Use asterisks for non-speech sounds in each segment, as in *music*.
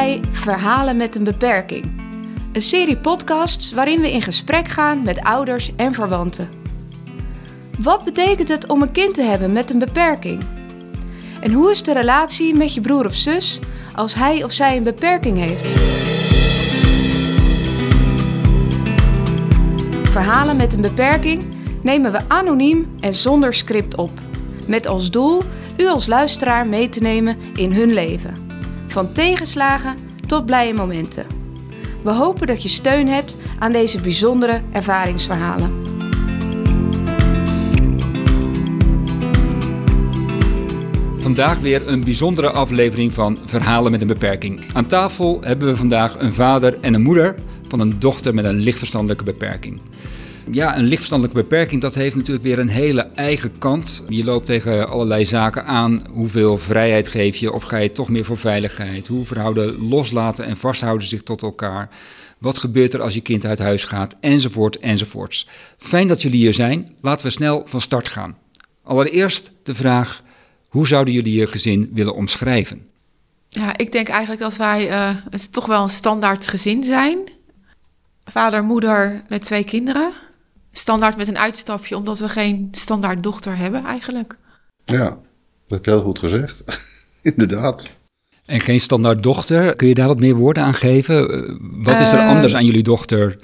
bij Verhalen met een beperking. Een serie podcasts waarin we in gesprek gaan met ouders en verwanten. Wat betekent het om een kind te hebben met een beperking? En hoe is de relatie met je broer of zus als hij of zij een beperking heeft? Verhalen met een beperking nemen we anoniem en zonder script op. Met als doel u als luisteraar mee te nemen in hun leven. Van tegenslagen tot blije momenten. We hopen dat je steun hebt aan deze bijzondere ervaringsverhalen. Vandaag weer een bijzondere aflevering van Verhalen met een beperking. Aan tafel hebben we vandaag een vader en een moeder van een dochter met een lichtverstandelijke beperking. Ja, een lichtverstandelijke beperking, dat heeft natuurlijk weer een hele eigen kant. Je loopt tegen allerlei zaken aan. Hoeveel vrijheid geef je? Of ga je toch meer voor veiligheid? Hoe verhouden loslaten en vasthouden zich tot elkaar? Wat gebeurt er als je kind uit huis gaat? Enzovoort, enzovoorts. Fijn dat jullie hier zijn. Laten we snel van start gaan. Allereerst de vraag, hoe zouden jullie je gezin willen omschrijven? Ja, ik denk eigenlijk dat wij uh, het toch wel een standaard gezin zijn. Vader, moeder met twee kinderen standaard met een uitstapje, omdat we geen standaard dochter hebben eigenlijk. Ja, dat heb je heel goed gezegd. *laughs* Inderdaad. En geen standaard dochter. Kun je daar wat meer woorden aan geven? Eh, wat is er uh, anders aan jullie dochter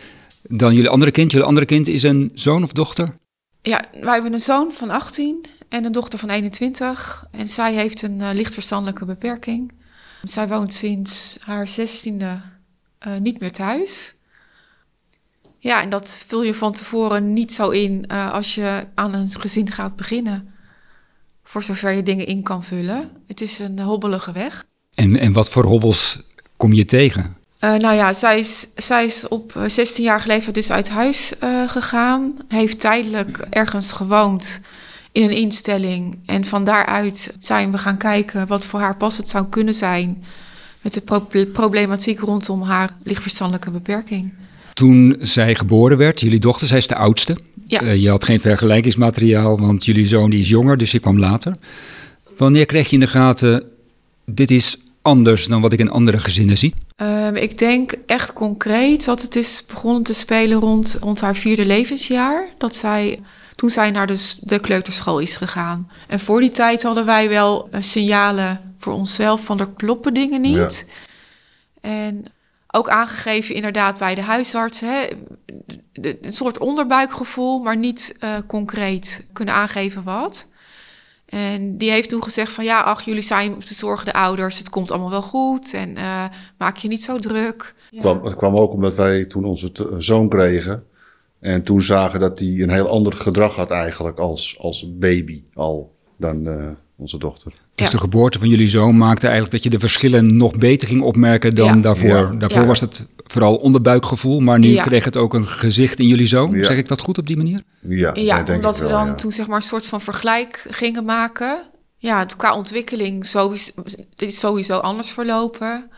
dan jullie andere kind? Jullie andere kind is een zoon of dochter? Ja, wij hebben een zoon van 18 en een dochter van 21. En zij heeft een uh, lichtverstandelijke beperking. Zij woont sinds haar zestiende uh, niet meer thuis. Ja, en dat vul je van tevoren niet zo in uh, als je aan een gezin gaat beginnen. Voor zover je dingen in kan vullen. Het is een hobbelige weg. En, en wat voor hobbels kom je tegen? Uh, nou ja, zij is, zij is op 16-jarige leeftijd dus uit huis uh, gegaan. Heeft tijdelijk ergens gewoond in een instelling. En van daaruit zijn we gaan kijken wat voor haar passend zou kunnen zijn. Met de pro problematiek rondom haar lichtverstandelijke beperking toen zij geboren werd, jullie dochter, zij is de oudste. Ja. Uh, je had geen vergelijkingsmateriaal, want jullie zoon die is jonger, dus je kwam later. Wanneer kreeg je in de gaten, dit is anders dan wat ik in andere gezinnen zie? Uh, ik denk echt concreet dat het is begonnen te spelen rond, rond haar vierde levensjaar. Dat zij, toen zij naar de, de kleuterschool is gegaan. En voor die tijd hadden wij wel uh, signalen voor onszelf van er kloppen dingen niet. Ja. En ook aangegeven inderdaad bij de huisarts. Hè, een soort onderbuikgevoel, maar niet uh, concreet kunnen aangeven wat. En die heeft toen gezegd van ja, ach, jullie zijn bezorgde ouders, het komt allemaal wel goed en uh, maak je niet zo druk. Ja. Kwam, het kwam ook omdat wij toen onze zoon kregen en toen zagen dat hij een heel ander gedrag had eigenlijk als, als baby al dan uh, onze dochter. Dus ja. de geboorte van jullie zoon maakte eigenlijk dat je de verschillen nog beter ging opmerken dan ja. daarvoor. Ja. Daarvoor was het vooral onderbuikgevoel, maar nu kreeg het ook een gezicht in jullie zoon. Zeg ik dat goed op die manier? Ja, ja omdat we dan toen zeg maar een soort van vergelijk gingen maken. Ja, qua ontwikkeling sowieso, is sowieso anders verlopen.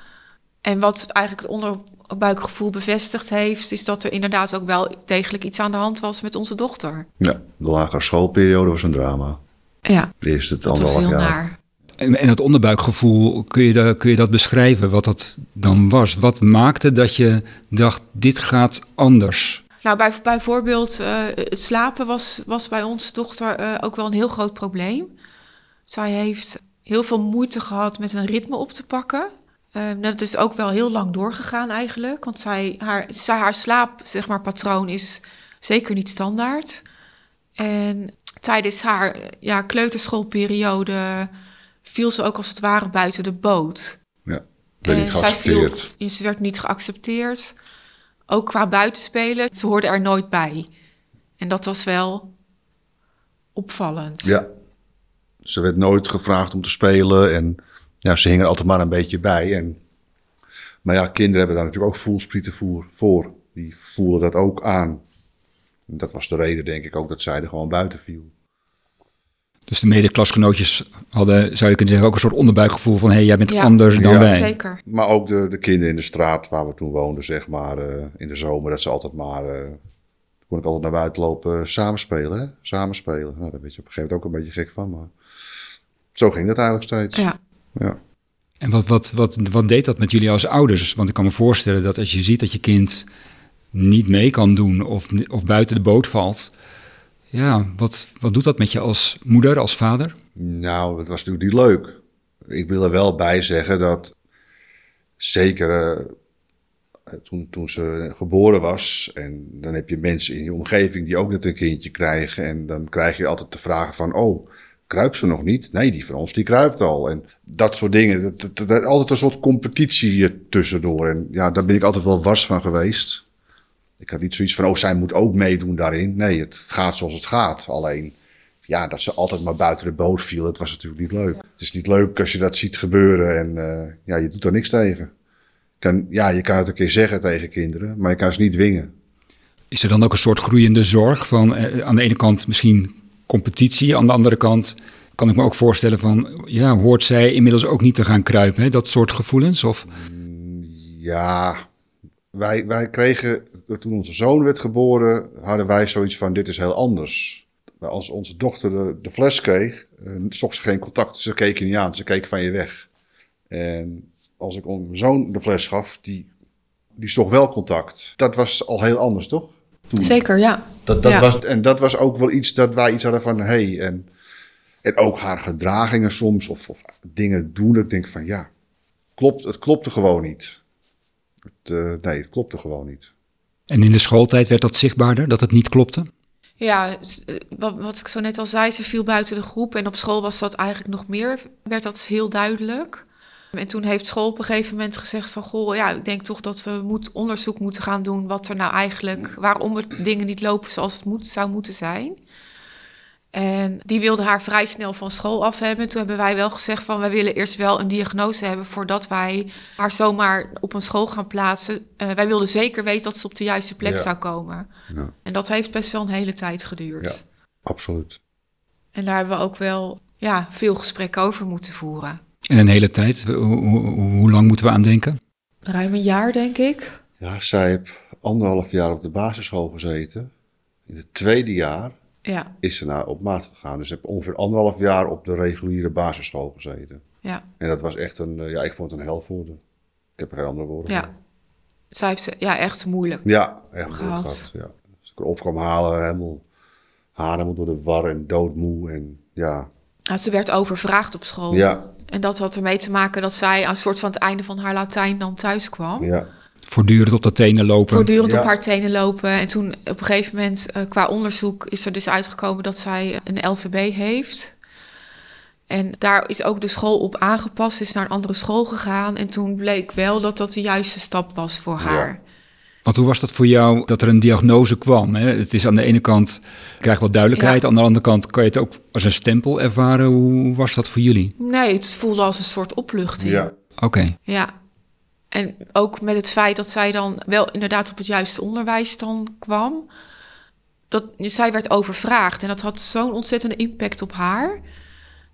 En wat het eigenlijk het onderbuikgevoel bevestigd heeft, is dat er inderdaad ook wel degelijk iets aan de hand was met onze dochter. Ja, de lagere schoolperiode was een drama. Ja, de eerste het dat was heel jaar. naar. En, en het onderbuikgevoel, kun je, dat, kun je dat beschrijven, wat dat dan was? Wat maakte dat je dacht, dit gaat anders? Nou, bij, bijvoorbeeld uh, het slapen was, was bij onze dochter uh, ook wel een heel groot probleem. Zij heeft heel veel moeite gehad met een ritme op te pakken. Uh, dat is ook wel heel lang doorgegaan eigenlijk. Want zij, haar, zij, haar slaap, zeg maar, patroon is zeker niet standaard. En tijdens haar ja, kleuterschoolperiode viel ze ook als het ware buiten de boot. Ja, werd niet geaccepteerd. Zij viel, ze werd niet geaccepteerd. Ook qua buitenspelen, ze hoorde er nooit bij. En dat was wel opvallend. Ja, ze werd nooit gevraagd om te spelen en ja, ze hing er altijd maar een beetje bij. En, maar ja, kinderen hebben daar natuurlijk ook voelsprieten voor. Die voelen dat ook aan. En dat was de reden, denk ik, ook dat zij er gewoon buiten viel. Dus de medeklasgenootjes hadden, zou je kunnen zeggen, ook een soort onderbuikgevoel van... hé, hey, jij bent ja, anders dan ja, wij. zeker. Maar ook de, de kinderen in de straat waar we toen woonden, zeg maar, uh, in de zomer... dat ze altijd maar, uh, kon ik altijd naar buiten lopen, uh, samenspelen, hè? Samenspelen. Nou, daar werd je op een gegeven moment ook een beetje gek van, maar zo ging dat eigenlijk steeds. Ja. ja. En wat, wat, wat, wat deed dat met jullie als ouders? Want ik kan me voorstellen dat als je ziet dat je kind niet mee kan doen of, of buiten de boot valt. Ja, wat, wat doet dat met je als moeder, als vader? Nou, dat was natuurlijk niet leuk. Ik wil er wel bij zeggen dat zeker uh, toen, toen ze geboren was, en dan heb je mensen in je omgeving die ook net een kindje krijgen, en dan krijg je altijd de vragen van, oh, kruipt ze nog niet? Nee, die van ons die kruipt al. En dat soort dingen. Dat, dat, dat, altijd een soort competitie tussendoor. En ja, daar ben ik altijd wel wars van geweest. Ik had niet zoiets van, oh, zij moet ook meedoen daarin. Nee, het gaat zoals het gaat. Alleen, ja, dat ze altijd maar buiten de boot viel, dat was natuurlijk niet leuk. Het is niet leuk als je dat ziet gebeuren en uh, ja, je doet er niks tegen. Kan, ja, je kan het een keer zeggen tegen kinderen, maar je kan ze niet dwingen. Is er dan ook een soort groeiende zorg van eh, aan de ene kant misschien competitie, aan de andere kant kan ik me ook voorstellen van, ja, hoort zij inmiddels ook niet te gaan kruipen, hè? dat soort gevoelens? Of? Ja, wij, wij kregen, toen onze zoon werd geboren, hadden wij zoiets van, dit is heel anders. Als onze dochter de, de fles kreeg, uh, zocht ze geen contact. Ze keken niet aan, ze keken van je weg. En als ik mijn zoon de fles gaf, die, die zocht wel contact. Dat was al heel anders, toch? Toen. Zeker, ja. Dat, dat ja. Was, en dat was ook wel iets dat wij iets hadden van, hé, hey, en, en ook haar gedragingen soms, of, of dingen doen, dat ik denk van, ja, klopt, het klopte gewoon niet. Het, uh, nee, het klopte gewoon niet. En in de schooltijd werd dat zichtbaarder, dat het niet klopte? Ja, wat, wat, ik zo net al zei, ze viel buiten de groep. En op school was dat eigenlijk nog meer, werd dat heel duidelijk. En toen heeft school op een gegeven moment gezegd van... goh, ja, ik denk toch dat we moet, onderzoek moeten gaan doen... wat er nou eigenlijk, waarom het dingen niet lopen zoals het moet, zou moeten zijn. En die wilde haar vrij snel van school af hebben. Toen hebben wij wel gezegd van wij willen eerst wel een diagnose hebben voordat wij haar zomaar op een school gaan plaatsen. Uh, wij wilden zeker weten dat ze op de juiste plek ja. zou komen. Ja. En dat heeft best wel een hele tijd geduurd. Ja, absoluut. En daar hebben we ook wel ja, veel gesprekken over moeten voeren. En een hele tijd? Hoe, hoe, hoe lang moeten we aan denken? Ruim een jaar, denk ik. Ja, zij heeft anderhalf jaar op de basisschool gezeten. In het tweede jaar ja. is ze naar op maat gegaan. Dus heb ongeveer anderhalf jaar op de reguliere basisschool gezeten. Ja. En dat was echt een, ja, ik vond het een hel voor. Ik heb er geen andere woorden ja. voor. Zij heeft ze ja, echt moeilijk Ja, echt gehad. gehad ja. Als ik erop kwam halen, helemaal haar helemaal door de war en doodmoe. En ja. ja. Ze werd overvraagd op school. Ja. En dat had ermee te maken dat zij aan soort van het einde van haar Latijn dan thuis kwam. Ja. Voortdurend op de tenen lopen. Voortdurend ja. op haar tenen lopen. En toen op een gegeven moment, uh, qua onderzoek, is er dus uitgekomen dat zij een LVB heeft. En daar is ook de school op aangepast, is naar een andere school gegaan. En toen bleek wel dat dat de juiste stap was voor haar. Ja. Want hoe was dat voor jou dat er een diagnose kwam? Hè? Het is aan de ene kant, krijg wat duidelijkheid. Ja. Aan de andere kant kan je het ook als een stempel ervaren. Hoe was dat voor jullie? Nee, het voelde als een soort opluchting. Ja. Oké. Okay. Ja. En ook met het feit dat zij dan wel inderdaad op het juiste onderwijs dan kwam. Dat, zij werd overvraagd en dat had zo'n ontzettende impact op haar...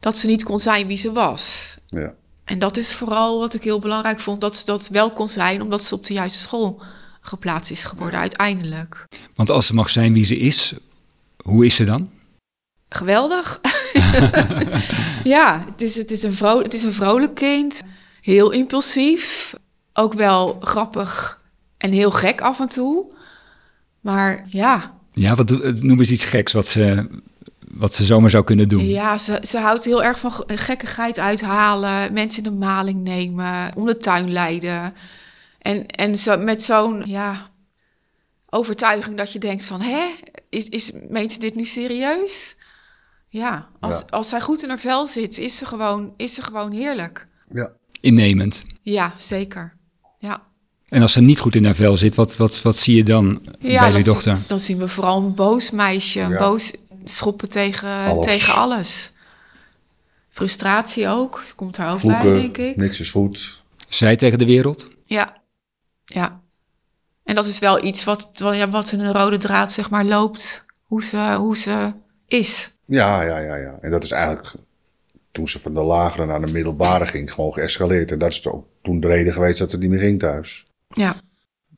dat ze niet kon zijn wie ze was. Ja. En dat is vooral wat ik heel belangrijk vond... dat ze dat wel kon zijn omdat ze op de juiste school geplaatst is geworden uiteindelijk. Want als ze mag zijn wie ze is, hoe is ze dan? Geweldig. *laughs* *laughs* ja, het is, het, is een vrouw, het is een vrolijk kind. Heel impulsief. Ook wel grappig en heel gek af en toe. Maar ja. Ja, wat noem eens iets geks wat ze, wat ze zomaar zou kunnen doen. Ja, ze, ze houdt heel erg van gekkigheid uithalen. Mensen in de maling nemen. Om de tuin leiden. En, en zo, met zo'n ja, overtuiging dat je denkt van... hè, is, is, meent ze dit nu serieus? Ja, als, ja. als zij goed in haar vel zit, is ze gewoon, is ze gewoon heerlijk. Ja. Innemend. Ja, zeker. Ja. En als ze niet goed in haar vel zit, wat, wat, wat zie je dan ja, bij je dochter? Dan zien we vooral een boos meisje. Ja. Boos schoppen tegen alles. tegen alles. Frustratie ook. Komt daar ook Vloeken, bij, denk ik. niks is goed. Zij tegen de wereld? Ja. Ja. En dat is wel iets wat, ja, wat in een rode draad zeg maar loopt. Hoe ze, hoe ze is. Ja, ja, ja, ja. En dat is eigenlijk toen ze van de lagere naar de middelbare ging, gewoon geëscaleerd. En dat is ook toen de reden geweest dat het niet meer ging thuis. Ja.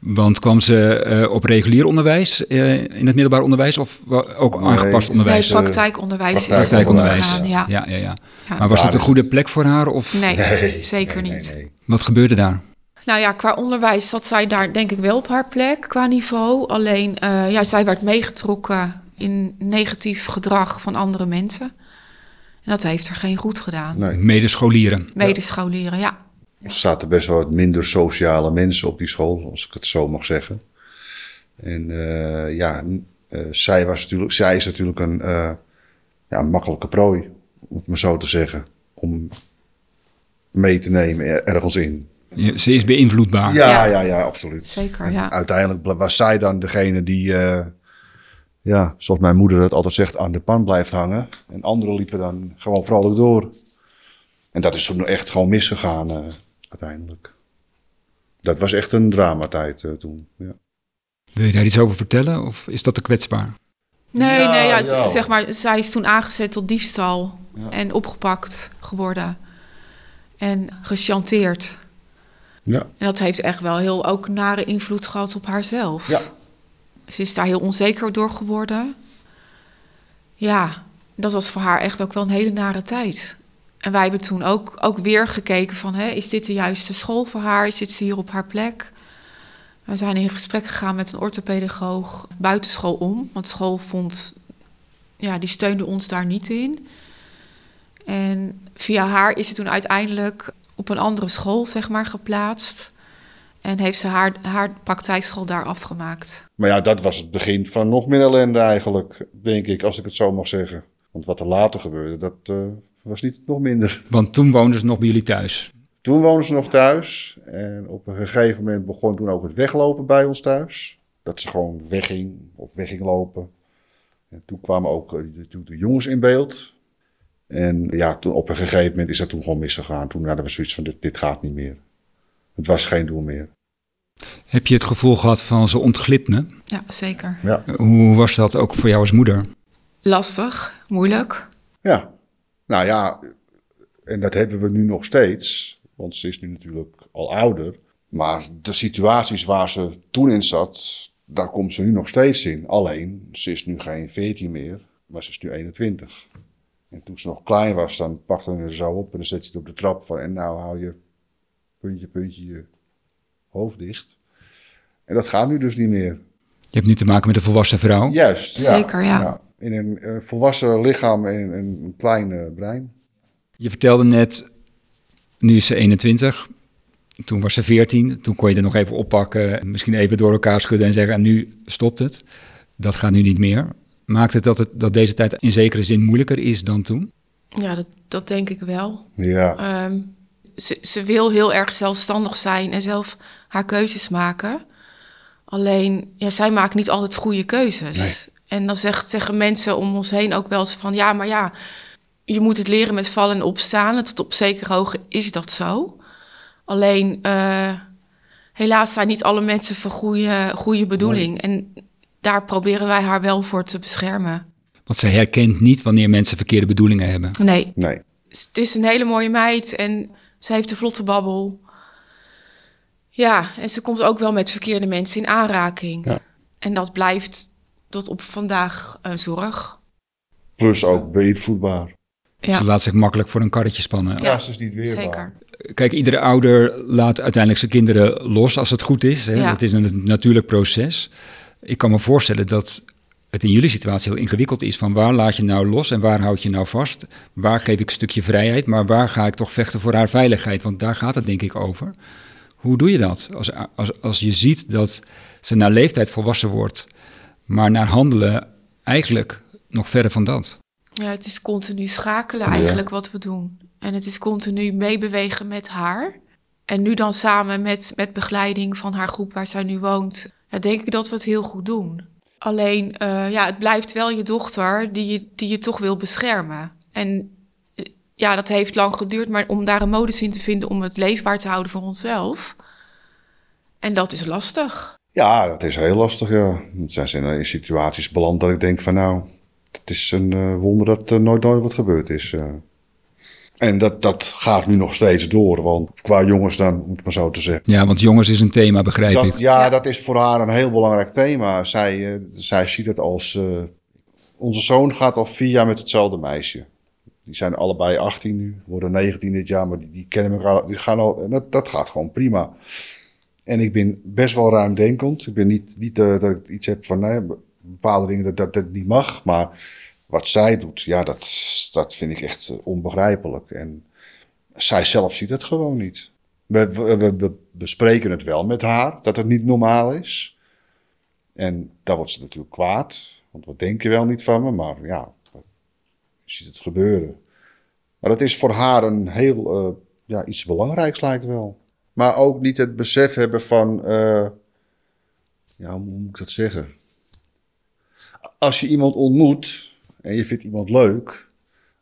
Want kwam ze eh, op regulier onderwijs eh, in het middelbaar onderwijs of ook Nee. aangepast onderwijs? Nee, praktijkonderwijs Praktijkonderwijs. ja. Ja, ja, ja. Ja. Maar was het een dus- goede plek voor haar of Nee, Nee, zeker nee, niet. nee, nee. wat gebeurde daar? Nou ja, qua onderwijs zat zij daar denk ik wel op haar plek qua niveau. Alleen, eh, ja, zij werd meegetrokken in negatief gedrag van andere mensen. En dat heeft haar geen goed gedaan. Nee. Medescholieren. Medescholieren, ja. Er zaten best wel wat minder sociale mensen op die school, als ik het zo mag zeggen. En eh, ja, eh, zij, was natuurlijk, zij is natuurlijk een, eh, ja, makkelijke prooi, om het maar zo te zeggen. Om mee te nemen er- ergens in. Ze is beïnvloedbaar. Ja, ja, Ja. ja, absoluut. Zeker, En ja. Uiteindelijk was zij dan degene die, eh, ja, zoals mijn moeder het altijd zegt, aan de pan blijft hangen. En anderen liepen dan gewoon vrolijk door. En dat is toen echt gewoon misgegaan, eh, uiteindelijk. Dat was echt een dramatijd eh, toen. Ja. Wil je daar iets over vertellen of is dat te kwetsbaar? Nee, Ja, nee, ja, ja. zeg maar, zij is toen aangezet tot diefstal Ja. en opgepakt geworden. En gechanteerd. Ja. En dat heeft echt wel heel ook nare invloed gehad op haarzelf. Ja. Ze is daar heel onzeker door geworden. Ja, dat was voor haar echt ook wel een hele nare tijd. En wij hebben toen ook, ook weer gekeken van... Hè, is dit de juiste school voor haar? Zit ze hier op haar plek? We zijn in gesprek gegaan met een orthopedagoog buitenschool om. Want school vond... Ja, die steunde ons daar niet in. En via haar is ze toen uiteindelijk op een andere school, zeg maar, geplaatst. En heeft ze haar, haar praktijkschool daar afgemaakt. Maar ja, dat was het begin van nog meer ellende eigenlijk, denk ik, als ik het zo mag zeggen. Want wat er later gebeurde, dat eh, was niet nog minder. *laughs* Want toen woonden ze nog bij jullie thuis. Toen woonden ze nog thuis. En op een gegeven moment begon toen ook het weglopen bij ons thuis. Dat ze gewoon wegging of weg ging lopen. En toen kwamen ook eh, de, toen de jongens in beeld. En ja, toen, op een gegeven moment is dat toen gewoon misgegaan. Toen hadden we zoiets van, dit, dit gaat niet meer. Het was geen doel meer. Heb je het gevoel gehad van ze ontglipt me? Ja, zeker. Ja, Hoe was dat ook voor jou als moeder? Lastig, moeilijk. ja. Nou ja, en dat hebben we nu nog steeds. Want ze is nu natuurlijk al ouder. Maar de situaties waar ze toen in zat, daar komt ze nu nog steeds in. Alleen, ze is nu geen 14 meer, maar ze is nu 21. En toen ze nog klein was, dan pakte hij er zo op en dan zet je het op de trap van... En nou hou je puntje, puntje je hoofd dicht. En dat gaat nu dus niet meer. Je hebt nu te maken met een volwassen vrouw. Juist, ja. Zeker, ja. In een, eh, volwassen lichaam en een, een klein eh, brein. Je vertelde net, nu is ze 21. Toen was ze 14. Toen kon je er nog even oppakken. Misschien even door elkaar schudden en zeggen: en nu stopt het. Dat gaat nu niet meer. Maakt het dat, het dat deze tijd in zekere zin moeilijker is dan toen? Ja, dat, dat denk ik wel. Ja, Ehm, ze, ze wil heel erg zelfstandig zijn en zelf haar keuzes maken. Alleen, ja, zij maakt niet altijd goede keuzes. En dan zegt, zeggen mensen om ons heen ook wel eens van... ja, maar ja, je moet het leren met vallen en opstaan. En tot op zekere hoogte is dat zo. Alleen, eh, helaas zijn niet alle mensen van goede, goede bedoeling. En daar proberen wij haar wel voor te beschermen. Want ze herkent niet wanneer mensen verkeerde bedoelingen hebben. Nee, nee. het is een hele mooie meid en ze heeft een vlotte babbel. Ja, en ze komt ook wel met verkeerde mensen in aanraking. Ja. En dat blijft tot op vandaag een zorg. Plus ook beïnvloedbaar. Ja, Ze laat zich makkelijk voor een karretje spannen. Ja, ze is niet weerbaar. zeker. Kijk, iedere ouder laat uiteindelijk zijn kinderen los als het goed is. Hè? Ja. Het is een natuurlijk proces. Ik kan me voorstellen dat het in jullie situatie heel ingewikkeld is. Van waar laat je nou los en waar houd je nou vast? Waar geef ik een stukje vrijheid, maar waar ga ik toch vechten voor haar veiligheid? Want daar gaat het denk ik over. Hoe doe je dat? Als, als, als je ziet dat ze naar leeftijd volwassen wordt, maar naar handelen eigenlijk nog verder van dat. Ja, het is continu schakelen Ja. eigenlijk wat we doen. En het is continu meebewegen met haar. En nu dan samen met, met begeleiding van haar groep waar zij nu woont, ja, denk ik dat we het heel goed doen. Alleen, eh, ja, het blijft wel je dochter die je, die je toch wil beschermen. En eh, ja, dat heeft lang geduurd, maar om daar een modus in te vinden om het leefbaar te houden voor onszelf. En dat is lastig. Ja, dat is heel lastig, ja. Zij zijn in situaties beland dat ik denk van nou, het is een eh, wonder dat er nooit nooit wat gebeurd is. En dat, dat gaat nu nog steeds door. Want qua jongens dan, moet ik maar zo te zeggen. Ja, want jongens is een thema, begrijp Dat, ik. ja, Ja. dat is voor haar een heel belangrijk thema. Zij, eh, zij ziet het als... eh, onze zoon gaat al vier jaar met hetzelfde meisje. Die zijn allebei 18 nu, worden 19 dit jaar, maar die, die kennen elkaar. Die gaan al, dat, dat gaat gewoon prima. En ik ben best wel ruimdenkend. Ik ben niet, niet eh, dat ik iets heb van nee, bepaalde dingen dat, dat dat niet mag. Maar wat zij doet, ja, dat, dat vind ik echt eh, onbegrijpelijk. En zij zelf ziet het gewoon niet. We, we, bespreken het wel met haar, dat het niet normaal is. En daar wordt ze natuurlijk kwaad. Want wat denk je wel niet van me? Maar ja, je ziet het gebeuren. Maar dat is voor haar een heel, eh, ja, iets belangrijks lijkt wel. Maar ook niet het besef hebben van, eh, ja, hoe moet ik dat zeggen? Als je iemand ontmoet en je vindt iemand leuk,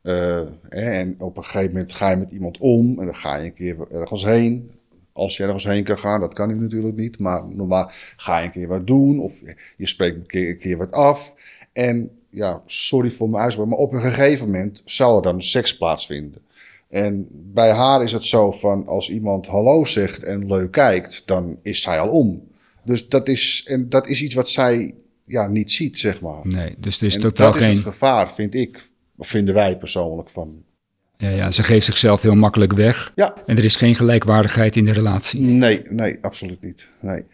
eh, en op een gegeven moment ga je met iemand om en dan ga je een keer ergens heen. Als je ergens heen kan gaan, dat kan nu natuurlijk niet, maar normaal ga je een keer wat doen of je spreekt een keer, een keer wat af. En ja, sorry voor mijn uitspraak, maar op een gegeven moment zou er dan seks plaatsvinden. En bij haar is het zo van als iemand hallo zegt en leuk kijkt, dan is zij al om. Dus dat is, en dat is iets wat zij ja, niet ziet, zeg maar. Nee, dus er is En totaal dat is geen... het gevaar, vind ik. Of vinden wij persoonlijk van. Ja, ja, ze geeft zichzelf heel makkelijk weg. Ja, En er is geen gelijkwaardigheid in de relatie. nee, nee, absoluut niet. Nee.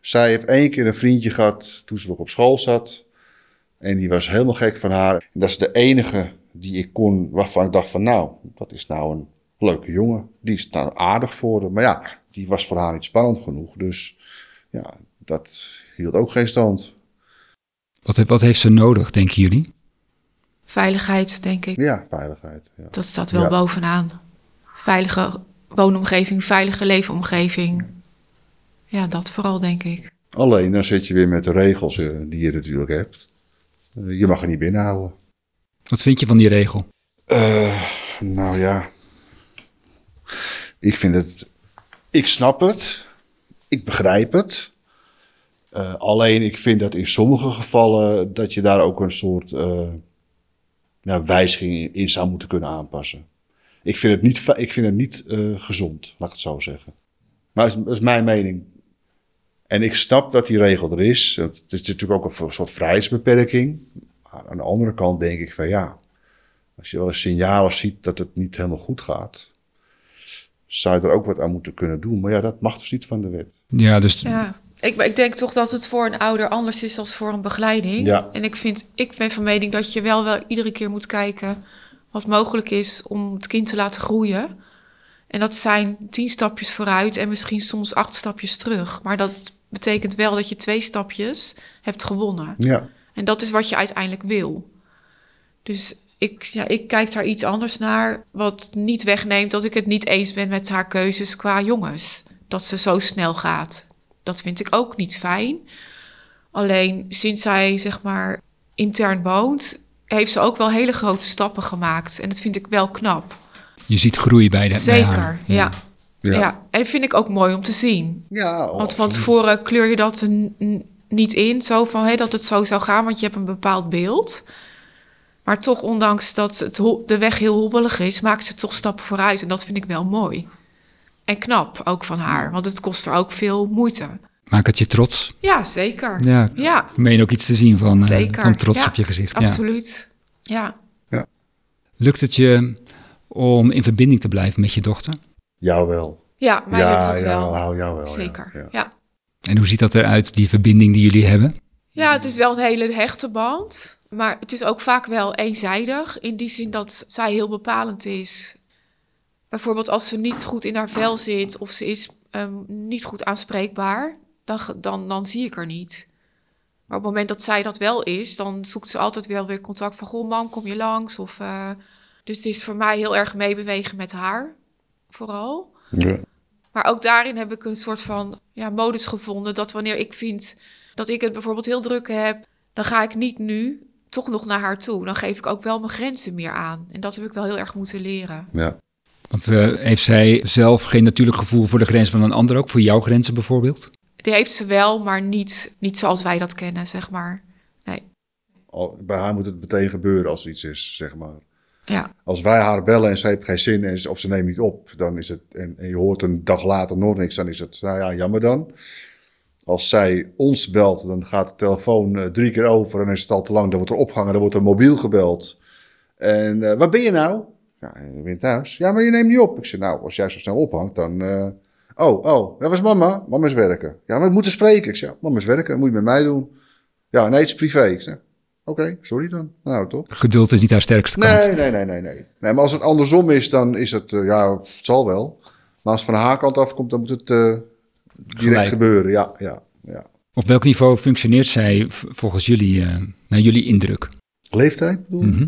Zij heeft één keer een vriendje gehad toen ze nog op school zat. En die was helemaal gek van haar. En dat is de enige die ik kon, waarvan ik dacht van nou, dat is nou een leuke jongen. Die is nou aardig voor haar. Maar ja, die was voor haar niet spannend genoeg. Dus ja, dat hield ook geen stand. Wat, wat heeft ze nodig, denken jullie? Veiligheid, denk ik. Ja, veiligheid. Ja. Dat staat wel Ja. bovenaan. Veilige woonomgeving, veilige leefomgeving. Ja, dat vooral, denk ik. Alleen dan zit je weer met de regels eh, die je natuurlijk hebt. Eh, je mag er niet binnenhouden. Wat vind je van die regel? Eh, nou ja. Ik vind het. Ik snap het. Ik begrijp het. Eh, alleen ik vind dat in sommige gevallen dat je daar ook een soort eh, ja, wijziging in zou moeten kunnen aanpassen. Ik vind het niet, ik vind het niet eh, gezond, laat ik het zo zeggen. Maar dat is, dat is mijn mening. En ik snap dat die regel er is. Het is natuurlijk ook een soort vrijheidsbeperking. Maar aan de andere kant denk ik van ja, als je wel eens signalen ziet dat het niet helemaal goed gaat, zou je er ook wat aan moeten kunnen doen. Maar ja, dat mag dus niet van de wet. Ja, dus Ja. Ik, ik denk toch dat het voor een ouder anders is dan voor een begeleiding. Ja. En ik, vind, ik ben van mening dat je wel, wel iedere keer moet kijken wat mogelijk is om het kind te laten groeien. En dat zijn tien stapjes vooruit en misschien soms acht stapjes terug. Maar dat betekent wel dat je twee stapjes hebt gewonnen. Ja, En dat is wat je uiteindelijk wil. Dus ik, ja, ik kijk daar iets anders naar. Wat niet wegneemt dat ik het niet eens ben met haar keuzes qua jongens. Dat ze zo snel gaat. Dat vind ik ook niet fijn. Alleen sinds zij zeg maar intern woont, heeft ze ook wel hele grote stappen gemaakt. En dat vind ik wel knap. je ziet groei bij, de, bij Zeker, haar. ja. Ja. ja. En dat vind ik ook mooi om te zien. ja Want van tevoren kleur je dat niet in, zo van hé, dat het zo zou gaan, want je hebt een bepaald beeld. Maar toch, ondanks dat het de weg heel hobbelig is, maakt ze toch stappen vooruit. En dat vind ik wel mooi. En knap ook van haar, want het kost er ook veel moeite. Maakt het je trots? Ja, zeker. Ja. Ja, Ik meen ook iets te zien van, eh, zeker. van trots Ja, op je gezicht. Ja. Absoluut. Ja. Lukt het je om in verbinding te blijven met je dochter? Jou wel. Ja, mij ja, lukt dat ja, wel. nou, jou wel. ja. Zeker. Ja. ja. En hoe ziet dat eruit, die verbinding die jullie hebben? Ja, het is wel een hele hechte band. Maar het is ook vaak wel eenzijdig. In die zin dat zij heel bepalend is. Bijvoorbeeld als ze niet goed in haar vel zit of ze is ehm, niet goed aanspreekbaar, dan, dan, dan zie ik haar niet. Maar op het moment dat zij dat wel is, dan zoekt ze altijd wel weer contact van... Goh, mam, kom je langs? Of, eh, dus het is voor mij heel erg meebewegen met haar, vooral. Ja. Maar ook daarin heb ik een soort van ja, modus gevonden. Dat wanneer ik vind dat ik het bijvoorbeeld heel druk heb, dan ga ik niet nu toch nog naar haar toe. Dan geef ik ook wel mijn grenzen meer aan. En dat heb ik wel heel erg moeten leren. Ja. Want eh, heeft zij zelf geen natuurlijk gevoel voor de grens van een ander, ook voor jouw grenzen bijvoorbeeld? Die heeft ze wel, maar niet, niet zoals wij dat kennen, zeg maar. Nee. Al- Bij haar moet het meteen gebeuren als er iets is, zeg maar. Ja, Als wij haar bellen en ze heeft geen zin en, ze- of ze neemt niet op, dan is het, en, en je hoort een dag later nog niks, dan is het, nou ja, jammer dan. Als zij ons belt, dan gaat de telefoon eh, drie keer over en dan is het al te lang. Dan wordt er opgehangen, dan wordt er mobiel gebeld. En eh, waar ben je nou? Ja, thuis. Ja, maar je neemt niet op. Ik zeg, nou, als jij zo snel ophangt, dan... eh, oh, oh, dat was mama. Mama is werken. Ja, maar we moeten spreken. Ik zeg, ja, mama is werken, moet je met mij doen. Ja, nee, het is privé. Ik oké, sorry dan. Nou, toch? Geduld is niet haar sterkste kant. Nee, nee, nee, nee, nee. Nee, maar als het andersom is, dan is het, eh, ja, het zal wel. Maar als het van haar kant afkomt, dan moet het eh, direct Gelijk. gebeuren. Ja, ja, ja. Op welk niveau functioneert zij volgens jullie, eh, naar jullie indruk? Leeftijd bedoel je? Mhm.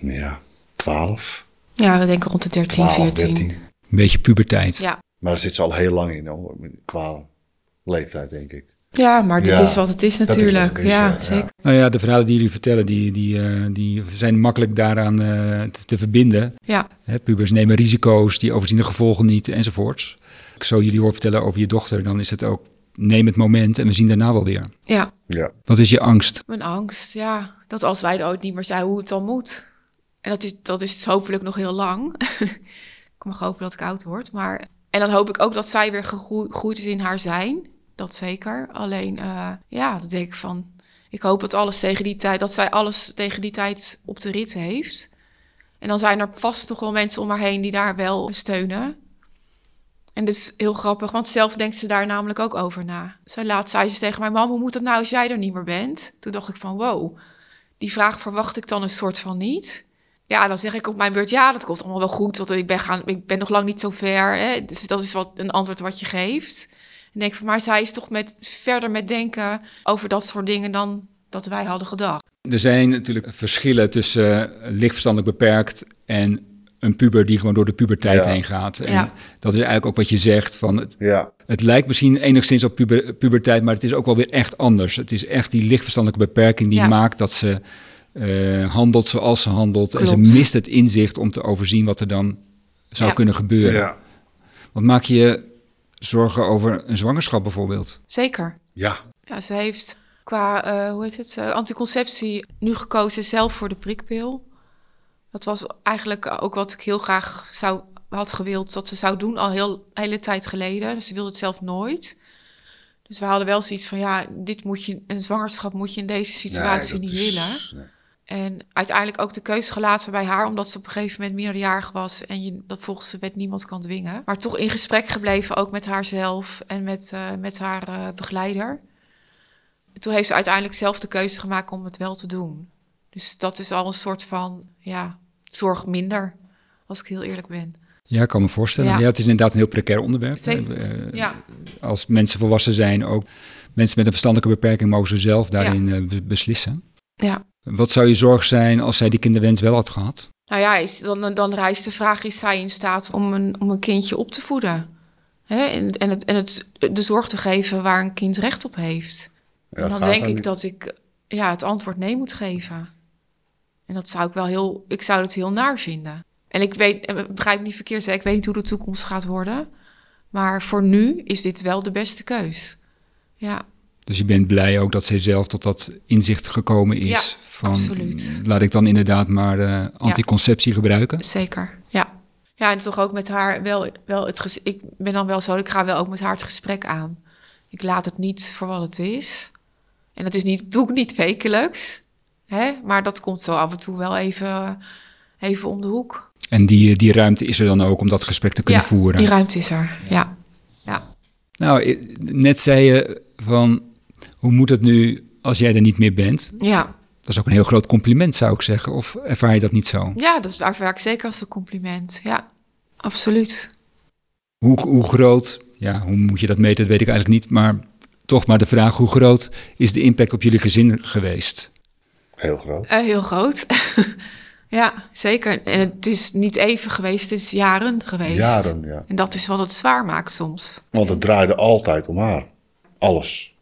Ja, 12, ja we denken rond de 13, 12, 14. 13. Een beetje puberteit. Ja. Maar daar zit ze al heel lang in, hoor, qua leeftijd, denk ik. ja, maar dit Ja, is wat het is natuurlijk. het is, ja, zeker. Nou ja, de verhalen die jullie vertellen, die, die, eh, die zijn makkelijk daaraan eh, te, te verbinden. Ja, Hè, pubers nemen risico's, die overzien de gevolgen niet enzovoorts. Ik zo jullie hoor vertellen over je dochter, dan is het ook neem het moment en we zien daarna wel weer. ja. Ja, Wat is je angst? Mijn angst, ja. Dat als wij er ooit niet meer zijn, hoe het dan moet. En dat is, dat is hopelijk nog heel lang. *laughs* ik mag hopen dat ik oud word. Maar... En dan hoop ik ook dat zij weer gegroe- gegroeid is in haar zijn. Dat zeker. Alleen, eh, ja, dat denk ik van... Ik hoop dat alles tegen die tijd... Dat zij alles tegen die tijd op de rit heeft. En dan zijn er vast nog wel mensen om haar heen die daar wel steunen. En dat is heel grappig, want zelf denkt ze daar namelijk ook over na. Zij laat zei ze tegen mij, mam, hoe moet het nou als jij er niet meer bent? Toen dacht ik van, wow, die vraag verwacht ik dan een soort van niet. Ja, dan zeg ik op mijn beurt, ja, dat komt allemaal wel goed, want ik ben, gaan, ik ben nog lang niet zo ver. Hè? Dus dat is wat, een antwoord wat je geeft. En denk van, maar zij is toch met, verder met denken over dat soort dingen dan dat wij hadden gedacht. Er zijn natuurlijk verschillen tussen eh, lichtverstandelijk beperkt en een puber die gewoon door de puberteit Ja. heen gaat. En Ja. dat is eigenlijk ook wat je zegt van het, ja, het lijkt misschien enigszins op puber, puberteit, maar het is ook wel weer echt anders. Het is echt die lichtverstandelijke beperking die Ja. maakt dat ze eh, handelt zoals ze handelt. En ze mist het inzicht om te overzien wat er dan zou Ja. kunnen gebeuren. ja, Wat maak je zorgen over een zwangerschap bijvoorbeeld? Zeker. ja, Ja, ze heeft qua, eh, hoe heet het, eh, anticonceptie nu gekozen zelf voor de prikpil. Dat was eigenlijk ook wat ik heel graag zou, had gewild dat ze zou doen al heel hele tijd geleden. Dus ze wilde het zelf nooit. Dus we hadden wel zoiets van, ja, dit moet je, een zwangerschap moet je in deze situatie Nee, niet is- willen. nee. En uiteindelijk ook de keuze gelaten bij haar, omdat ze op een gegeven moment meerderjarig was en je dat volgens de wet niemand kan dwingen. Maar toch in gesprek gebleven, ook met haarzelf en met, eh, met haar eh, begeleider. Toen heeft ze uiteindelijk zelf de keuze gemaakt om het wel te doen. Dus dat is al een soort van, ja, zorg minder, als ik heel eerlijk ben. Ja, ik kan me voorstellen. Ja. Ja. het is inderdaad een heel precair onderwerp. Eh, Ja, Als mensen volwassen zijn, ook mensen met een verstandelijke beperking mogen ze zelf daarin be- beslissen. ja. Wat zou je zorg zijn als zij die kinderwens wel had gehad? Nou ja, is, dan, dan rijst de vraag: is zij in staat om een, om een kindje op te voeden? Hè? En, en, het, en het, de zorg te geven waar een kind recht op heeft. Ja, en dan denk ik niet. dat ik ja, het antwoord nee moet geven. En dat zou ik wel heel, ik zou het heel naar vinden. En ik weet, eh, begrijp me niet verkeerd, hè, ik weet niet hoe de toekomst gaat worden. Maar voor nu is dit wel de beste keus. Ja, Dus je bent blij ook dat zij zelf tot dat inzicht gekomen is. Ja, van, absoluut. Laat ik dan inderdaad maar eh, anticonceptie gebruiken. zeker. Ja. Ja, en toch ook met haar wel, wel het Ik ben dan wel zo, ik ga wel ook met haar het gesprek aan. Ik laat het niet voor wat het is. En dat is niet, doe ik niet wekelijks. Hè? Maar dat komt zo af en toe wel even, even om de hoek. En die, die ruimte is er dan ook om dat gesprek te kunnen ja, voeren. die ruimte is er. Ja. Ja. Nou, net zei je van, hoe moet het nu als jij er niet meer bent? Ja. Dat is ook een heel groot compliment, zou ik zeggen. Of ervaar je dat niet zo? ja, dat ervaar ik zeker als een compliment. Ja, absoluut. Hoe, hoe groot, ja, hoe moet je dat meten, dat weet ik eigenlijk niet. Maar toch maar de vraag, hoe groot is de impact op jullie gezin geweest? Heel groot. Eh, heel groot. *laughs* ja, zeker. En het is niet even geweest, het is jaren geweest. Jaren, ja. En dat is wat het zwaar maakt soms. Want het draaide altijd om haar. Alles.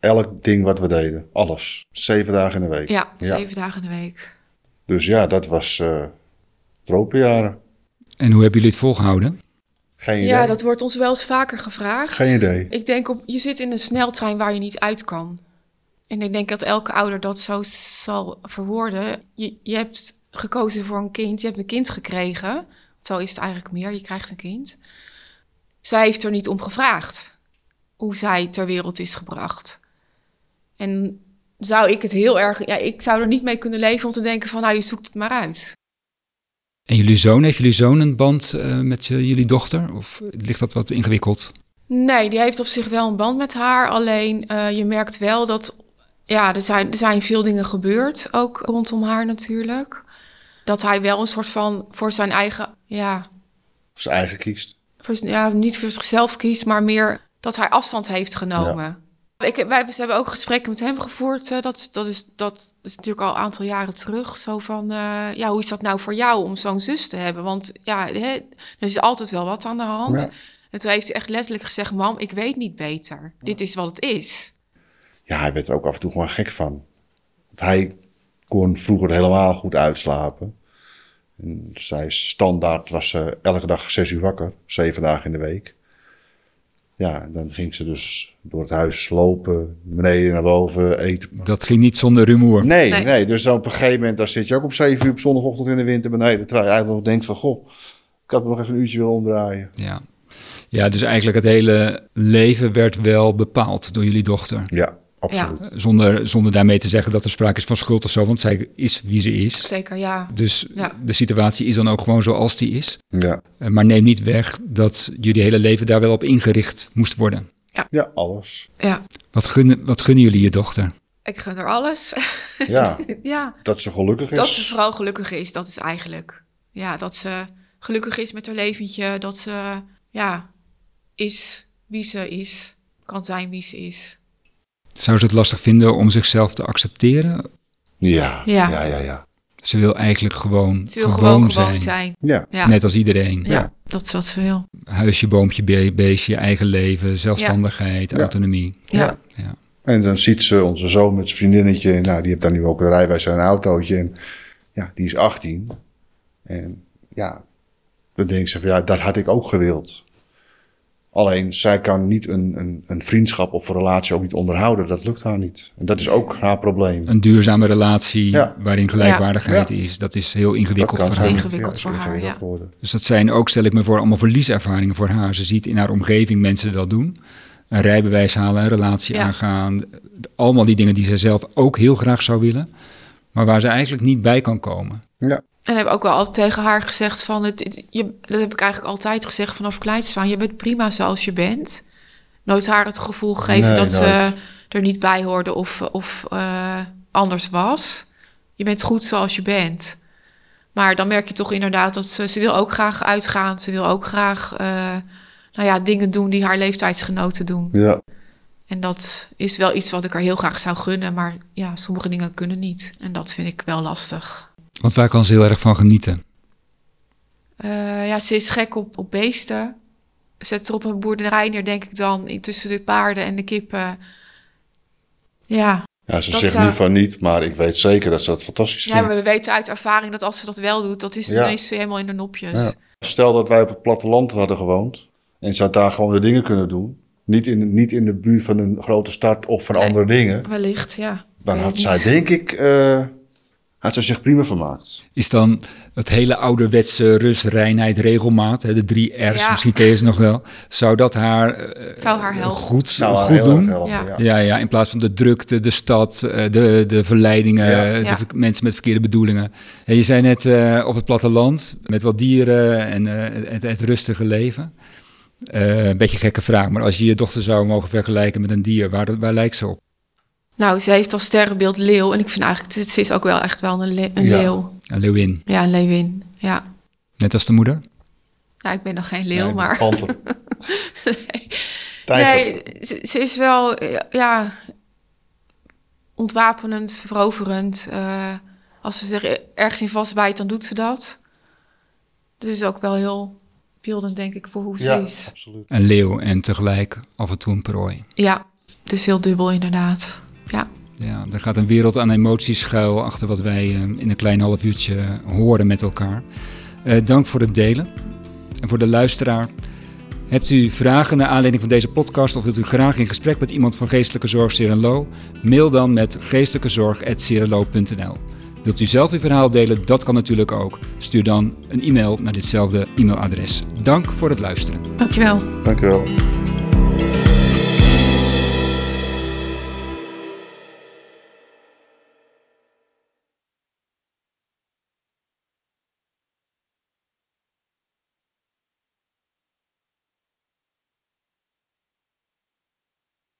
Elk ding wat we deden. Alles. Zeven dagen in de week. Ja, zeven dagen in de week. Dus ja, dat was eh tropenjaren. En hoe hebben jullie het volgehouden? Geen idee. Ja, dat wordt ons wel eens vaker gevraagd. Geen idee. Ik denk, op, je zit in een sneltrein waar je niet uit kan. En ik denk dat elke ouder dat zo zal verwoorden. Je, je hebt gekozen voor een kind. Je hebt een kind gekregen. Zo is het eigenlijk meer. Je krijgt een kind. Zij heeft er niet om gevraagd hoe zij ter wereld is gebracht. En zou ik het heel erg... Ja, ik zou er niet mee kunnen leven om te denken van... nou, je zoekt het maar uit. En jullie zoon, heeft jullie zoon een band uh, met jullie dochter? Of ligt dat wat ingewikkeld? Nee, die heeft op zich wel een band met haar. Alleen uh, je merkt wel dat... Ja, er zijn, er zijn veel dingen gebeurd. Ook rondom haar natuurlijk. Dat hij wel een soort van voor zijn eigen... Ja, voor zijn eigen kiest. Voor, ja, niet voor zichzelf kiest, maar meer dat hij afstand heeft genomen. Ja. Ik, wij we hebben ook gesprekken met hem gevoerd. Uh, dat, dat, is, dat is natuurlijk al een aantal jaren terug. Zo van, uh, ja, hoe is dat nou voor jou om zo'n zus te hebben? Want ja, hè, er is altijd wel wat aan de hand. Ja. En toen heeft hij echt letterlijk gezegd: Mam, ik weet niet beter. Dit is wat het is. Ja, hij werd er ook af en toe gewoon gek van. Hij kon vroeger helemaal goed uitslapen. En zij standaard was ze elke dag zes uur wakker, zeven dagen in de week. Ja, dan ging ze dus door het huis lopen, beneden naar boven, eten. Dat ging niet zonder rumoer? Nee, nee. nee. Dus op een gegeven moment, dan zit je ook om zeven uur op zondagochtend in de winter beneden. Terwijl je eigenlijk nog denkt van, goh, ik had nog even een uurtje willen omdraaien. Ja. ja, dus eigenlijk het hele leven werd wel bepaald door jullie dochter. Ja, absoluut. Ja. Zonder, zonder daarmee te zeggen dat er sprake is van schuld of zo, want zij is wie ze is. Zeker, ja. Dus de situatie is dan ook gewoon zoals die is. Ja. Eh, maar neem niet weg dat jullie hele leven daar wel op ingericht moest worden. Ja, ja alles. Ja. Wat gunnen, wat gunnen jullie je dochter? Ik gun er alles. *laughs* Ja, ja. dat ze gelukkig is. Dat ze vooral gelukkig is, dat is eigenlijk. Ja, dat ze gelukkig is met haar leventje. Dat ze, ja, is wie ze is. Kan zijn wie ze is. Zou ze het lastig vinden om zichzelf te accepteren? Ja, ja, ja, ja. ja. Ze wil eigenlijk gewoon, ze wil gewoon, gewoon, zijn. zijn. Ja. ja. Net als iedereen. Ja, dat is wat ze wil. Huisje, boompje, beestje, eigen leven, zelfstandigheid, autonomie. Ja. ja. En dan ziet ze onze zoon met zijn vriendinnetje. Nou, die heeft dan nu ook een rijbewijs en een autootje. En ja, die is 18. En ja, dan denkt ze van ja, dat had ik ook gewild. Alleen zij kan niet een, een, een, vriendschap of een relatie ook niet onderhouden. Dat lukt haar niet. En dat is ook haar probleem. Een duurzame relatie ja. waarin gelijkwaardigheid ja. is, dat is heel ingewikkeld voor haar. ingewikkeld voor haar, ja. Dus dat zijn ook, stel ik me voor, allemaal verlieservaringen voor haar. Ze ziet in haar omgeving mensen dat doen. Een rijbewijs halen, een relatie aangaan. Allemaal die dingen die ze zelf ook heel graag zou willen. Maar waar ze eigenlijk niet bij kan komen. Ja. En heb ook wel altijd tegen haar gezegd van het, je, dat heb ik eigenlijk altijd gezegd vanaf kleins van je bent prima zoals je bent. Nooit haar het gevoel gegeven Nee, dat ze er niet bij hoorde of, of eh, anders was. Je bent goed zoals je bent. Maar dan merk je toch inderdaad dat ze, ze wil ook graag uitgaan. Ze wil ook graag eh, nou ja, dingen doen die haar leeftijdsgenoten doen. Ja. En dat is wel iets wat ik er heel graag zou gunnen. Maar ja, sommige dingen kunnen niet. En dat vind ik wel lastig. Want waar kan ze heel erg van genieten? Uh, ja, ze is gek op, op beesten. Zet er op een boerderij neer, denk ik dan, tussen de paarden en de kippen. Ja. Ja, ze Dat zegt zou- nu van niet, maar ik weet zeker dat ze dat fantastisch ja, vindt. maar we weten uit ervaring dat als ze dat wel doet, dat is Ja. ineens helemaal in de nopjes. Ja. Stel dat wij op het platteland hadden gewoond en ze had daar gewoon de dingen kunnen doen. Niet in, niet in de buurt van een grote stad of van Nee. andere dingen. Wellicht, ja. Dan had zij, niet. denk ik, eh, had zij zich prima vermaakt. Is dan het hele ouderwetse rust, reinheid, regelmaat, hè, de drie R's, Ja. misschien ken je ze nog wel. Zou dat haar, eh, Zou haar helpen. goed, Zou haar goed doen? helpen, Ja. ja. Ja, ja, in plaats van de drukte, de stad, eh, de, de verleidingen, Ja. de mensen met verkeerde bedoelingen. En je zei net eh, op het platteland, met wat dieren en eh, het, het rustige leven. Eh, een beetje een gekke vraag, maar als je je dochter zou mogen vergelijken met een dier, waar, waar lijkt ze op? Nou, ze heeft als sterrenbeeld leeuw. En ik vind eigenlijk, ze is ook wel echt wel een, le- een Ja. leeuw. Een leeuwin, Ja, een leeuwin. Ja. net als de moeder? ja, ik ben nog geen leeuw, *laughs* Nee, maar... panter. nee. Nee, ze, ze is wel, ja, ontwapenend, veroverend. Eh, als ze zich ergens in vastbijt, dan doet ze dat. Dat is ook wel heel beeldend, denk ik, voor hoe ze Ja, is. absoluut. Een leeuw en tegelijk af en toe een prooi. Ja, het is heel dubbel inderdaad. Ja, Ja, er gaat een wereld aan emoties schuil achter wat wij eh, in een klein half uurtje horen met elkaar. Eh, dank voor het delen. En voor de luisteraar. Hebt u vragen naar aanleiding van deze podcast of wilt u graag in gesprek met iemand van Geestelijke Zorg Serenlo? Mail dan met geestelijkezorg.serenlo.nl. Wilt u zelf uw verhaal delen? Dat kan natuurlijk ook. Stuur dan een e-mail naar ditzelfde e-mailadres. Dank voor het luisteren. Dankjewel. Dank u wel.